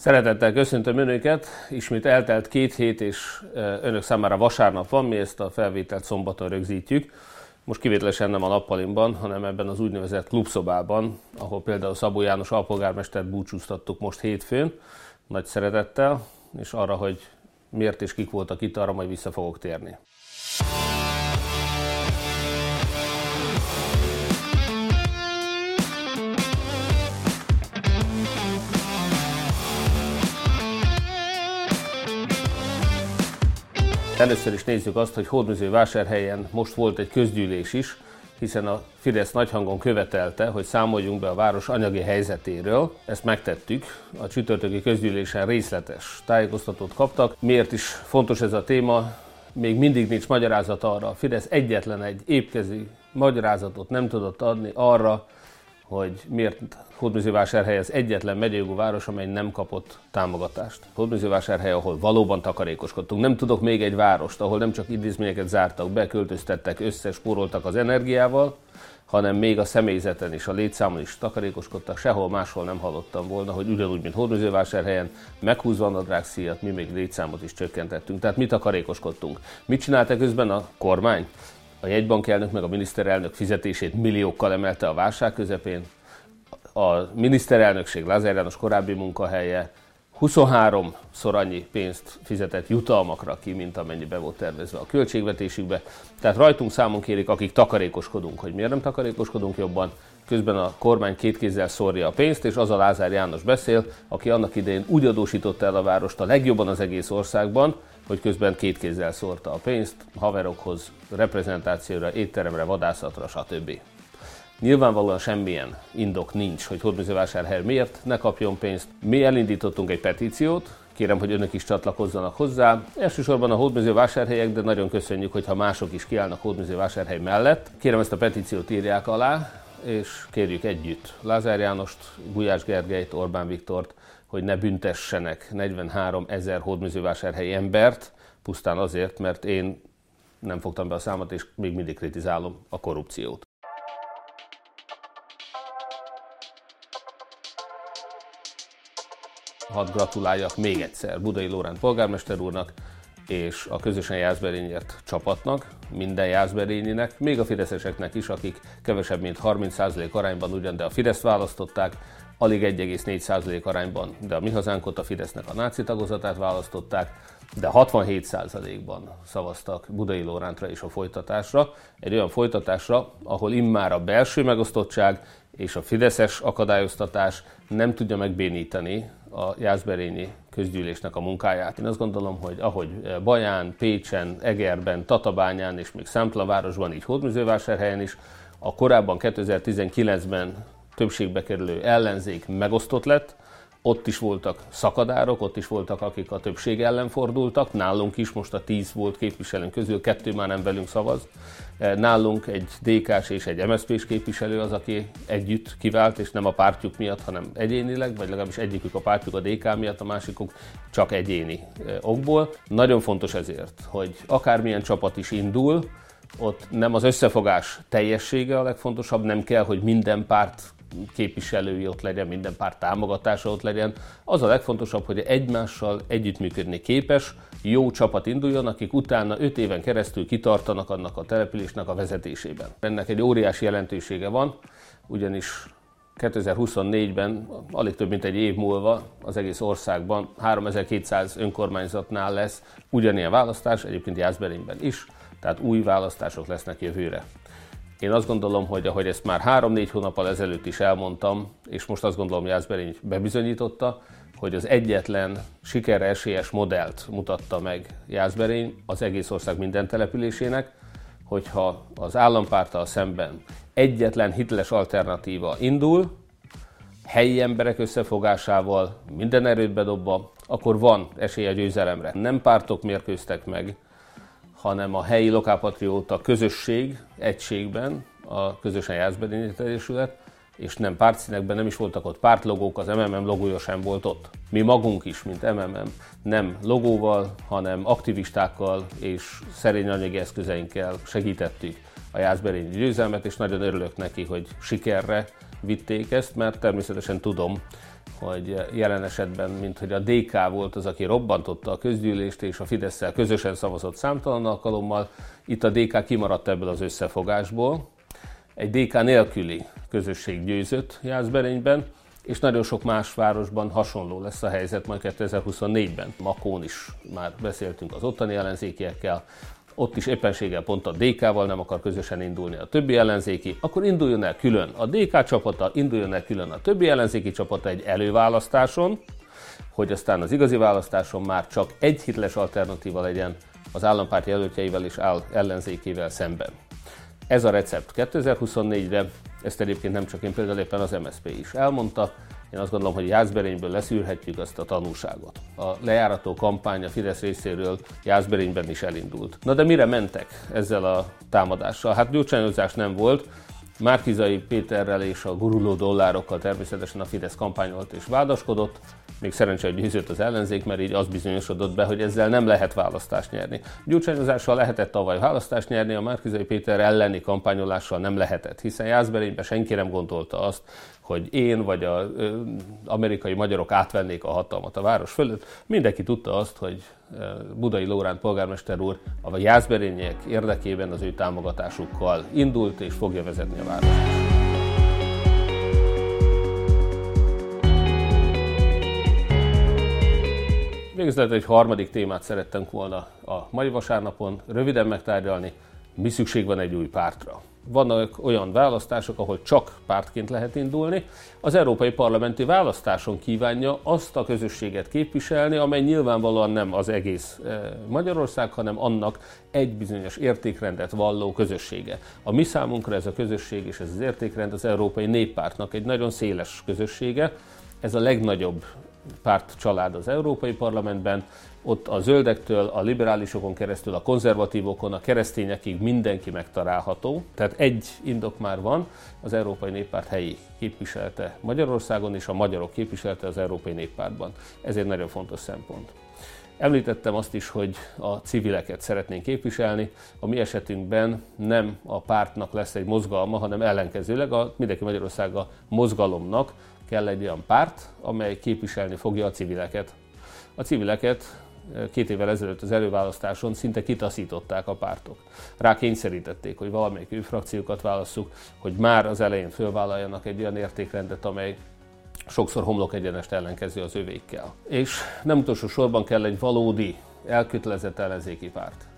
Szeretettel köszöntöm Önöket, ismét eltelt két hét, és Önök számára vasárnap van, mi ezt a felvételt szombaton rögzítjük. Most kivételesen nem a nappalimban, hanem ebben az úgynevezett klubszobában, ahol például Szabó János alpolgármestert búcsúztattuk most hétfőn, nagy szeretettel, és arra, hogy miért és kik voltak itt, arra majd vissza fogok térni. Először is nézzük azt, hogy Hódműző-vásárhelyen most volt egy közgyűlés is, hiszen a Fidesz nagyhangon követelte, hogy számoljunk be a város anyagi helyzetéről. Ezt megtettük. A csütörtöki közgyűlésen részletes tájékoztatót kaptak. Miért is fontos ez a téma? Még mindig nincs magyarázat arra. A Fidesz egyetlen egy épkezű magyarázatot nem tudott adni arra, hogy miért Hódműzővásárhely az egyetlen megyejogú város, amely nem kapott támogatást. Hódműzővásárhely, ahol valóban takarékoskodtunk. Nem tudok még egy várost, ahol nem csak intézményeket zártak be, költöztettek, összespóroltak az energiával, hanem még a személyzeten is, a létszámon is takarékoskodtak, sehol máshol nem hallottam volna, hogy ugyanúgy, mint Hódműzővásárhelyen, meghúzva a nadrágszíjat, mi még létszámot is csökkentettünk. Tehát mi takarékoskodtunk. Mit csináltak közben a kormány? A jegybankelnök meg a miniszterelnök fizetését milliókkal emelte a válság közepén. A miniszterelnökség Lázár János korábbi munkahelye 23-szor annyi pénzt fizetett jutalmakra ki, mint amennyi be volt tervezve a költségvetésükbe. Tehát rajtunk számon kérik, akik takarékoskodunk, hogy miért nem takarékoskodunk jobban, közben a kormány két kézzel szórja a pénzt, és az a Lázár János beszél, aki annak idején úgy adósította el a várost a legjobban az egész országban, hogy közben két kézzel szórta a pénzt haverokhoz, reprezentációra, étteremre, vadászatra, stb. Nyilvánvalóan semmilyen indok nincs, hogy Hódműzővásárhely miért ne kapjon pénzt. Mi elindítottunk egy petíciót, kérem, hogy önök is csatlakozzanak hozzá. Elsősorban a hódműző de nagyon köszönjük, hogyha mások is kiállnak hódműző mellett. Kérem ezt a petíciót írják alá, és kérjük együtt Lázár Jánost, Gulyás Gergelyt, Orbán Viktort, hogy ne büntessenek 43 ezer hódműzővásárhelyi embert, pusztán azért, mert én nem fogtam be a számot, és még mindig kritizálom a korrupciót. Hadd gratuláljak még egyszer Budai Lórend polgármester úrnak, és a közösen Jászberényért csapatnak, minden Jászberényinek, még a fideszeseknek is, akik kevesebb mint 30% arányban ugyan, de a Fideszt választották, alig 1,4% arányban, de a mi hazánkot a Fidesznek a náci tagozatát választották, de 67%-ban szavaztak Budai Lórántra és a folytatásra. Egy olyan folytatásra, ahol immár a belső megosztottság és a fideszes akadályoztatás nem tudja megbénítani a Jászberényi közgyűlésnek a munkáját. Én azt gondolom, hogy ahogy Baján, Pécsen, Egerben, Tatabányán és még Számplavárosban, így Hódműzővásárhelyen is, a korábban 2019-ben többségbe kerülő ellenzék megosztott lett, ott is voltak szakadárok, ott is voltak, akik a többség ellen fordultak. Nálunk is most a 10 volt képviselőnk közül, kettő már nem velünk szavaz. E, nálunk egy DK-s és egy MSZP-s képviselő az, aki együtt kivált, és nem a pártjuk miatt, hanem egyénileg, vagy legalábbis egyikük a pártjuk a DK miatt, a másikuk csak egyéni e, okból. Nagyon fontos ezért, hogy akármilyen csapat is indul, ott nem az összefogás teljessége a legfontosabb, nem kell, hogy minden párt képviselői ott legyen, minden párt támogatása ott legyen. Az a legfontosabb, hogy egymással együttműködni képes, jó csapat induljon, akik utána 5 éven keresztül kitartanak annak a településnek a vezetésében. Ennek egy óriási jelentősége van, ugyanis 2024-ben, alig több mint egy év múlva az egész országban 3200 önkormányzatnál lesz ugyanilyen választás, egyébként Jászberényben is, tehát új választások lesznek jövőre. Én azt gondolom, hogy ahogy ezt már három-négy hónappal ezelőtt is elmondtam, és most azt gondolom, Jászberény bebizonyította, hogy az egyetlen sikerre esélyes modellt mutatta meg Jászberény az egész ország minden településének, hogyha az állampárttal szemben egyetlen hiteles alternatíva indul, helyi emberek összefogásával, minden erőt bedobva, akkor van esély a győzelemre. Nem pártok mérkőztek meg, hanem a helyi lokálpatrióta közösség egységben, a közösen Jászberényi Egyesület, és nem pártszínekben nem is voltak ott pártlogók, az MMM logója sem volt ott. Mi magunk is, mint MMM, nem logóval, hanem aktivistákkal és szerény anyagi eszközeinkkel segítettük a Jászberényi győzelmet, és nagyon örülök neki, hogy sikerre vitték ezt, mert természetesen tudom, hogy jelen esetben, mint hogy a DK volt az, aki robbantotta a közgyűlést, és a fidesz közösen szavazott számtalan alkalommal, itt a DK kimaradt ebből az összefogásból. Egy DK nélküli közösség győzött Jászberényben, és nagyon sok más városban hasonló lesz a helyzet majd 2024-ben. Makón is már beszéltünk az ottani ellenzékiekkel, ott is éppenséggel pont a DK-val nem akar közösen indulni a többi ellenzéki, akkor induljon el külön a DK csapata, induljon el külön a többi ellenzéki csapata egy előválasztáson, hogy aztán az igazi választáson már csak egy hitles alternatíva legyen az állampárt jelöltjeivel és áll ellenzékével szemben. Ez a recept 2024-re, ezt egyébként nem csak én, például éppen az MSZP is elmondta, én azt gondolom, hogy Jászberényből leszűrhetjük azt a tanulságot. A lejárató kampány a Fidesz részéről Jászberényben is elindult. Na de mire mentek ezzel a támadással? Hát gyurcsányozás nem volt, Márkizai Péterrel és a guruló dollárokkal természetesen a Fidesz kampányolt és vádaskodott, még szerencsé, hogy győzött az ellenzék, mert így az bizonyosodott be, hogy ezzel nem lehet választást nyerni. Gyurcsányozással lehetett tavaly választást nyerni, a Márkizai Péter elleni kampányolással nem lehetett, hiszen Jászberényben senki nem gondolta azt, hogy én vagy az amerikai magyarok átvennék a hatalmat a város fölött. Mindenki tudta azt, hogy Budai Lóránt polgármester úr a Jászberények érdekében az ő támogatásukkal indult és fogja vezetni a várost. Végezetül egy harmadik témát szerettem volna a mai vasárnapon röviden megtárgyalni. Mi szükség van egy új pártra? Vannak olyan választások, ahol csak pártként lehet indulni. Az európai parlamenti választáson kívánja azt a közösséget képviselni, amely nyilvánvalóan nem az egész eh, Magyarország, hanem annak egy bizonyos értékrendet valló közössége. A mi számunkra ez a közösség és ez az értékrend az Európai Néppártnak egy nagyon széles közössége. Ez a legnagyobb párt család az Európai Parlamentben, ott a zöldektől, a liberálisokon keresztül, a konzervatívokon, a keresztényekig mindenki megtalálható. Tehát egy indok már van, az Európai Néppárt helyi képviselte Magyarországon, és a magyarok képviselte az Európai Néppártban. Ez egy nagyon fontos szempont. Említettem azt is, hogy a civileket szeretnénk képviselni. A mi esetünkben nem a pártnak lesz egy mozgalma, hanem ellenkezőleg a Mindenki Magyarország a mozgalomnak kell egy olyan párt, amely képviselni fogja a civileket. A civileket két évvel ezelőtt az előválasztáson szinte kitaszították a pártok. Rá kényszerítették, hogy valamelyik ő frakciókat válasszuk, hogy már az elején fölvállaljanak egy olyan értékrendet, amely sokszor homlok egyenest ellenkező az övékkel. És nem utolsó sorban kell egy valódi, elkötelezett ellenzéki párt.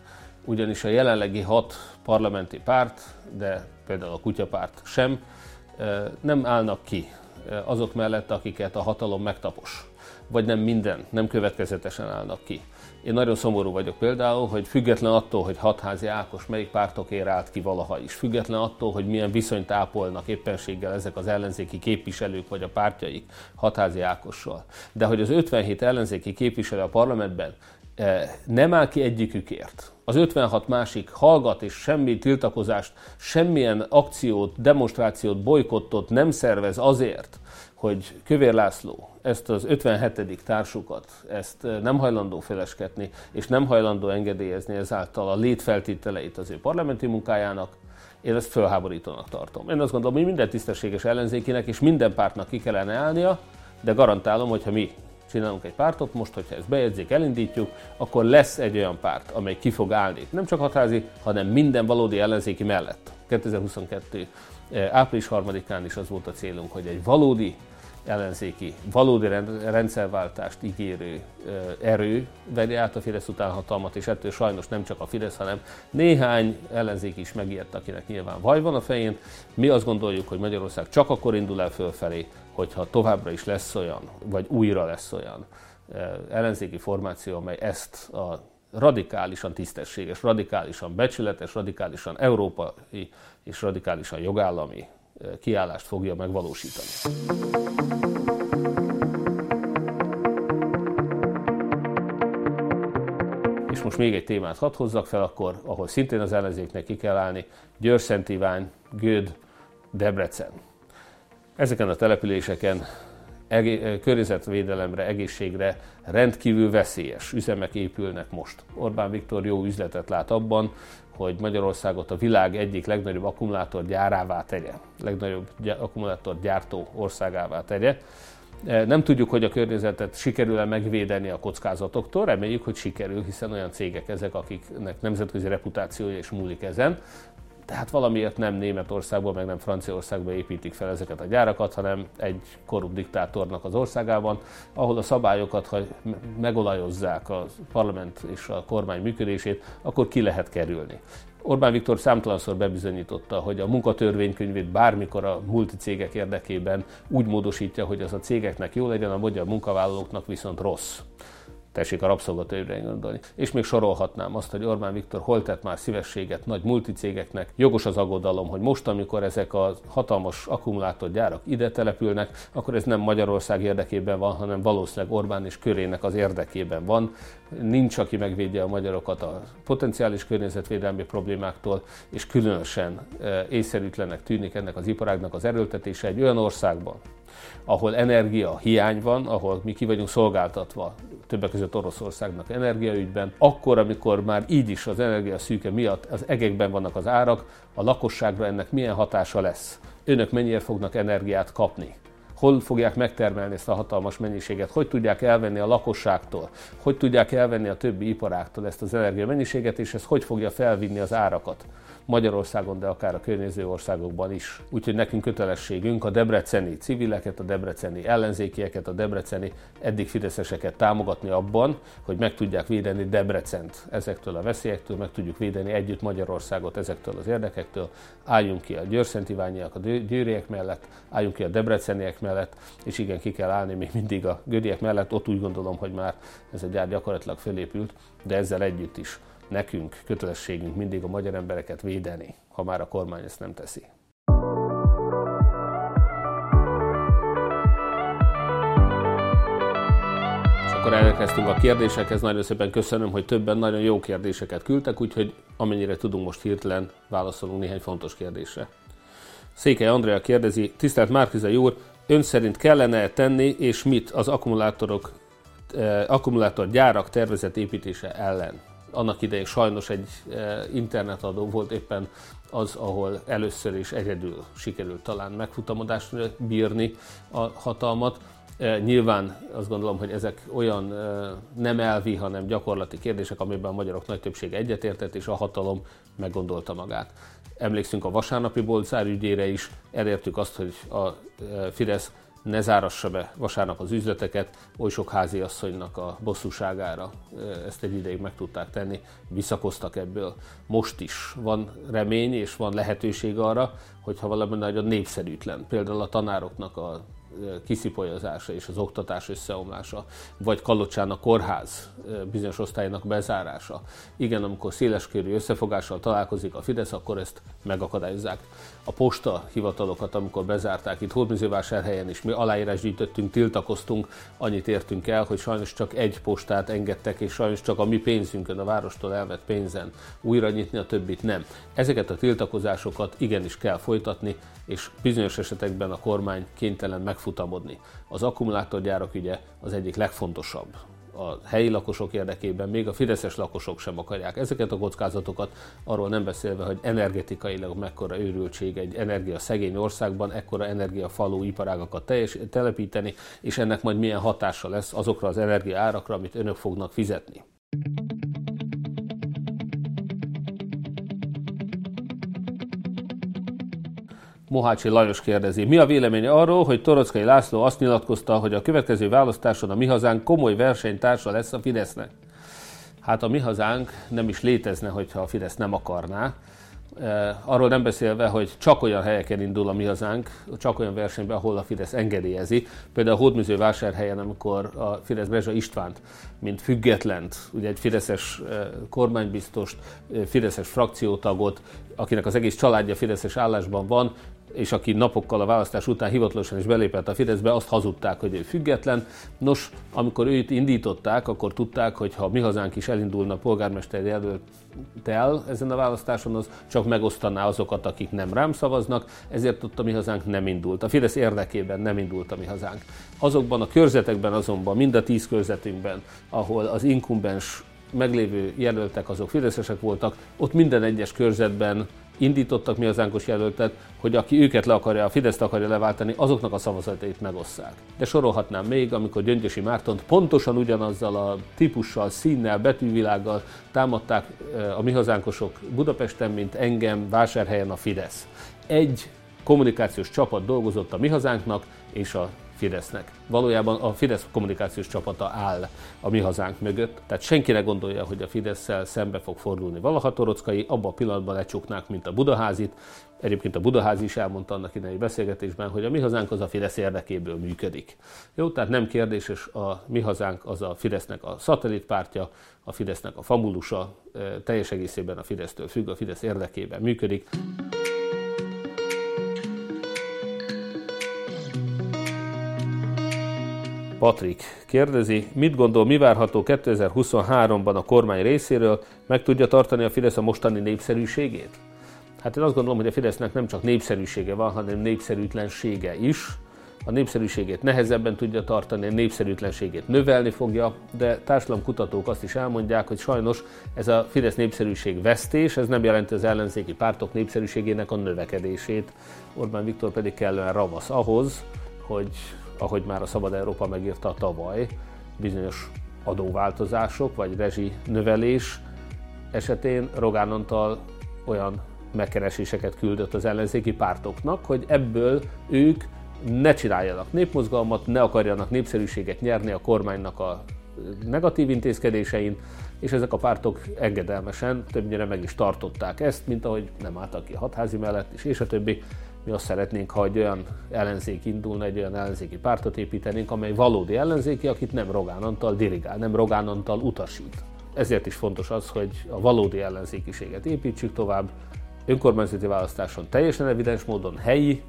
Ugyanis a jelenlegi hat parlamenti párt, de például a kutyapárt sem, nem állnak ki azok mellett, akiket a hatalom megtapos. Vagy nem minden, nem következetesen állnak ki. Én nagyon szomorú vagyok például, hogy független attól, hogy hatházi Ákos melyik pártokért állt ki valaha is, független attól, hogy milyen viszonyt ápolnak éppenséggel ezek az ellenzéki képviselők vagy a pártjaik hatházi Ákossal, de hogy az 57 ellenzéki képviselő a parlamentben nem áll ki egyikükért. Az 56 másik hallgat és semmi tiltakozást, semmilyen akciót, demonstrációt, bolykottot nem szervez azért, hogy Kövér László ezt az 57. társukat, ezt nem hajlandó felesketni, és nem hajlandó engedélyezni ezáltal a létfeltételeit az ő parlamenti munkájának, én ezt fölháborítónak tartom. Én azt gondolom, hogy minden tisztességes ellenzékinek és minden pártnak ki kellene állnia, de garantálom, hogy ha mi csinálunk egy pártot, most, hogyha ezt bejegyzik, elindítjuk, akkor lesz egy olyan párt, amely ki fog állni, nem csak hatházi, hanem minden valódi ellenzéki mellett. 2022. Április 3-án is az volt a célunk, hogy egy valódi ellenzéki, valódi rendszerváltást ígérő erő vegye át a Fidesz után hatalmat, és ettől sajnos nem csak a Fidesz, hanem néhány ellenzék is megijedt, akinek nyilván vaj van a fején. Mi azt gondoljuk, hogy Magyarország csak akkor indul el fölfelé, hogyha továbbra is lesz olyan, vagy újra lesz olyan ellenzéki formáció, amely ezt a radikálisan tisztességes, radikálisan becsületes, radikálisan európai és radikálisan jogállami kiállást fogja megvalósítani. És most még egy témát hadd hozzak fel, akkor, ahol szintén az ellenzéknek ki kell állni, Győr, Szent Ivány, Göd, Debrecen. Ezeken a településeken egé- környezetvédelemre, egészségre rendkívül veszélyes üzemek épülnek most. Orbán Viktor jó üzletet lát abban, hogy Magyarországot a világ egyik legnagyobb akkumulátorgyárává tegye, legnagyobb akkumulátorgyártó országává tegye. Nem tudjuk, hogy a környezetet sikerül-e megvédeni a kockázatoktól, reméljük, hogy sikerül, hiszen olyan cégek ezek, akiknek nemzetközi reputációja is múlik ezen. Tehát valamiért nem Németországban, meg nem Franciaországban építik fel ezeket a gyárakat, hanem egy korrupt diktátornak az országában, ahol a szabályokat, ha megolajozzák a parlament és a kormány működését, akkor ki lehet kerülni. Orbán Viktor számtalanszor bebizonyította, hogy a munkatörvénykönyvét bármikor a multicégek érdekében úgy módosítja, hogy az a cégeknek jó legyen, a magyar munkavállalóknak viszont rossz. Tessék a rabszolgatőre gondolni. És még sorolhatnám azt, hogy Orbán Viktor hol tett már szívességet nagy multicégeknek. Jogos az aggodalom, hogy most, amikor ezek a hatalmas akkumulátorgyárak ide települnek, akkor ez nem Magyarország érdekében van, hanem valószínűleg Orbán és körének az érdekében van. Nincs, aki megvédje a magyarokat a potenciális környezetvédelmi problémáktól, és különösen eh, észszerűtlenek tűnik ennek az iparágnak az erőltetése egy olyan országban, ahol energia hiány van, ahol mi ki vagyunk szolgáltatva többek között Oroszországnak energiaügyben, akkor, amikor már így is az energia szűke miatt az egekben vannak az árak, a lakosságra ennek milyen hatása lesz? Önök mennyire fognak energiát kapni? Hol fogják megtermelni ezt a hatalmas mennyiséget, hogy tudják elvenni a lakosságtól, hogy tudják elvenni a többi iparáktól ezt az energia mennyiséget, és ez hogy fogja felvinni az árakat. Magyarországon, de akár a környező országokban is. Úgyhogy nekünk kötelességünk a debreceni civileket, a debreceni ellenzékieket, a debreceni eddig fideszeseket támogatni abban, hogy meg tudják védeni Debrecent ezektől a veszélyektől, meg tudjuk védeni együtt Magyarországot ezektől az érdekektől. Álljunk ki a győrszentíványiak, a győriek mellett, álljunk ki a debreceniek mellett, és igen, ki kell állni még mindig a gödiek mellett. Ott úgy gondolom, hogy már ez a gyár gyakorlatilag fölépült, de ezzel együtt is nekünk kötelességünk mindig a magyar embereket védeni, ha már a kormány ezt nem teszi. akkor elkezdtünk a kérdésekhez. Nagyon szépen köszönöm, hogy többen nagyon jó kérdéseket küldtek, úgyhogy amennyire tudunk most hirtelen válaszolunk néhány fontos kérdésre. Székely Andrea kérdezi, tisztelt Márkizai úr, ön szerint kellene tenni, és mit az akkumulátorok, eh, akkumulátorgyárak tervezett építése ellen? annak idején sajnos egy e, internetadó volt éppen az, ahol először is egyedül sikerült talán megfutamodást bírni a hatalmat. E, nyilván azt gondolom, hogy ezek olyan nem elvi, hanem gyakorlati kérdések, amiben a magyarok nagy többsége egyetértett, és a hatalom meggondolta magát. Emlékszünk a vasárnapi bolcár ügyére is, elértük azt, hogy a Fidesz ne zárassa be vasárnap az üzleteket, oly sok háziasszonynak a bosszúságára ezt egy ideig meg tudták tenni, visszakoztak ebből. Most is van remény és van lehetőség arra, hogyha valami nagyon népszerűtlen, például a tanároknak a kiszipolyozása és az oktatás összeomlása, vagy Kalocsán a kórház bizonyos osztálynak bezárása. Igen, amikor széleskörű összefogással találkozik a Fidesz, akkor ezt megakadályozzák. A posta hivatalokat, amikor bezárták itt Hódműzővásárhelyen is, mi aláírás gyűjtöttünk, tiltakoztunk, annyit értünk el, hogy sajnos csak egy postát engedtek, és sajnos csak a mi pénzünkön, a várostól elvett pénzen újra nyitni, a többit nem. Ezeket a tiltakozásokat igenis kell folytatni, és bizonyos esetekben a kormány kénytelen megfutamodni. Az akkumulátorgyárak ügye az egyik legfontosabb a helyi lakosok érdekében, még a fideszes lakosok sem akarják ezeket a kockázatokat, arról nem beszélve, hogy energetikailag mekkora őrültség egy energia szegény országban, ekkora energiafalú iparágakat teljes, telepíteni, és ennek majd milyen hatása lesz azokra az energia árakra, amit önök fognak fizetni. Mohácsi Lajos kérdezi, mi a véleménye arról, hogy Torockai László azt nyilatkozta, hogy a következő választáson a mi hazánk komoly versenytársa lesz a Fidesznek? Hát a mi hazánk nem is létezne, hogyha a Fidesz nem akarná. Arról nem beszélve, hogy csak olyan helyeken indul a mi hazánk, csak olyan versenyben, ahol a Fidesz engedélyezi. Például a Hódműző vásárhelyen, amikor a Fidesz Brezsa Istvánt, mint függetlent, ugye egy fideszes kormánybiztost, fideszes frakciótagot, akinek az egész családja fideszes állásban van, és aki napokkal a választás után hivatalosan is belépett a Fideszbe, azt hazudták, hogy ő független. Nos, amikor őt indították, akkor tudták, hogy ha mi hazánk is elindulna polgármester jelöltel ezen a választáson, az csak megosztaná azokat, akik nem rám szavaznak, ezért ott a mi hazánk nem indult. A Fidesz érdekében nem indult a mi hazánk. Azokban a körzetekben azonban, mind a tíz körzetünkben, ahol az inkumbens meglévő jelöltek azok fideszesek voltak, ott minden egyes körzetben indítottak mi ánkos jelöltet, hogy aki őket le akarja, a Fideszt akarja leváltani, azoknak a szavazatait megosszák. De sorolhatnám még, amikor Gyöngyösi Mártont pontosan ugyanazzal a típussal, színnel, betűvilággal támadták eh, a mi hazánkosok Budapesten, mint engem vásárhelyen a Fidesz. Egy kommunikációs csapat dolgozott a mi hazánknak és a Fidesznek. Valójában a Fidesz kommunikációs csapata áll a mi hazánk mögött, tehát senki ne gondolja, hogy a fidesz szembe fog fordulni valaha Torockai, abban a pillanatban lecsuknák, mint a Budaházit. Egyébként a Budaházi is elmondta annak idején beszélgetésben, hogy a mi hazánk az a Fidesz érdekéből működik. Jó, tehát nem kérdéses, a mi hazánk az a Fidesznek a szatellitpártja, a Fidesznek a famulusa, teljes egészében a Fidesztől függ, a Fidesz érdekében működik. Patrik kérdezi, mit gondol, mi várható 2023-ban a kormány részéről, meg tudja tartani a Fidesz a mostani népszerűségét? Hát én azt gondolom, hogy a Fidesznek nem csak népszerűsége van, hanem népszerűtlensége is. A népszerűségét nehezebben tudja tartani, a népszerűtlenségét növelni fogja, de társadalomkutatók azt is elmondják, hogy sajnos ez a Fidesz népszerűség vesztés, ez nem jelenti az ellenzéki pártok népszerűségének a növekedését. Orbán Viktor pedig kellően ravasz ahhoz, hogy ahogy már a Szabad Európa megírta tavaly, bizonyos adóváltozások vagy rezsi növelés esetén Rogán Antal olyan megkereséseket küldött az ellenzéki pártoknak, hogy ebből ők ne csináljanak népmozgalmat, ne akarjanak népszerűséget nyerni a kormánynak a negatív intézkedésein, és ezek a pártok engedelmesen többnyire meg is tartották ezt, mint ahogy nem álltak ki a hatházi mellett is, és a többi. Mi azt szeretnénk, ha egy olyan ellenzék indulna, egy olyan ellenzéki pártot építenénk, amely valódi ellenzéki, akit nem Rogán Antal dirigál, nem Rogán Antal utasít. Ezért is fontos az, hogy a valódi ellenzékiséget építsük tovább, önkormányzati választáson teljesen evidens módon helyi,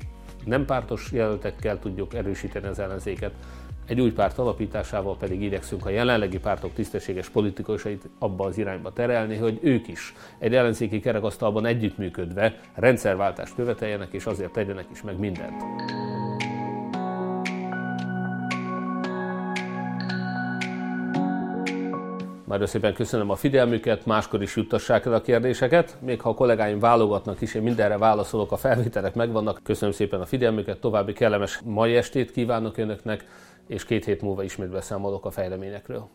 nem pártos jelöltekkel tudjuk erősíteni az ellenzéket, egy új párt alapításával pedig igyekszünk a jelenlegi pártok tisztességes politikusait abba az irányba terelni, hogy ők is egy ellenzéki kerekasztalban együttműködve rendszerváltást követeljenek, és azért tegyenek is meg mindent. Nagyon szépen köszönöm a figyelmüket, máskor is juttassák el a kérdéseket. Még ha a kollégáim válogatnak is, én mindenre válaszolok, a felvételek megvannak. Köszönöm szépen a figyelmüket, további kellemes mai estét kívánok Önöknek és két hét múlva ismét beszámolok a fejleményekről.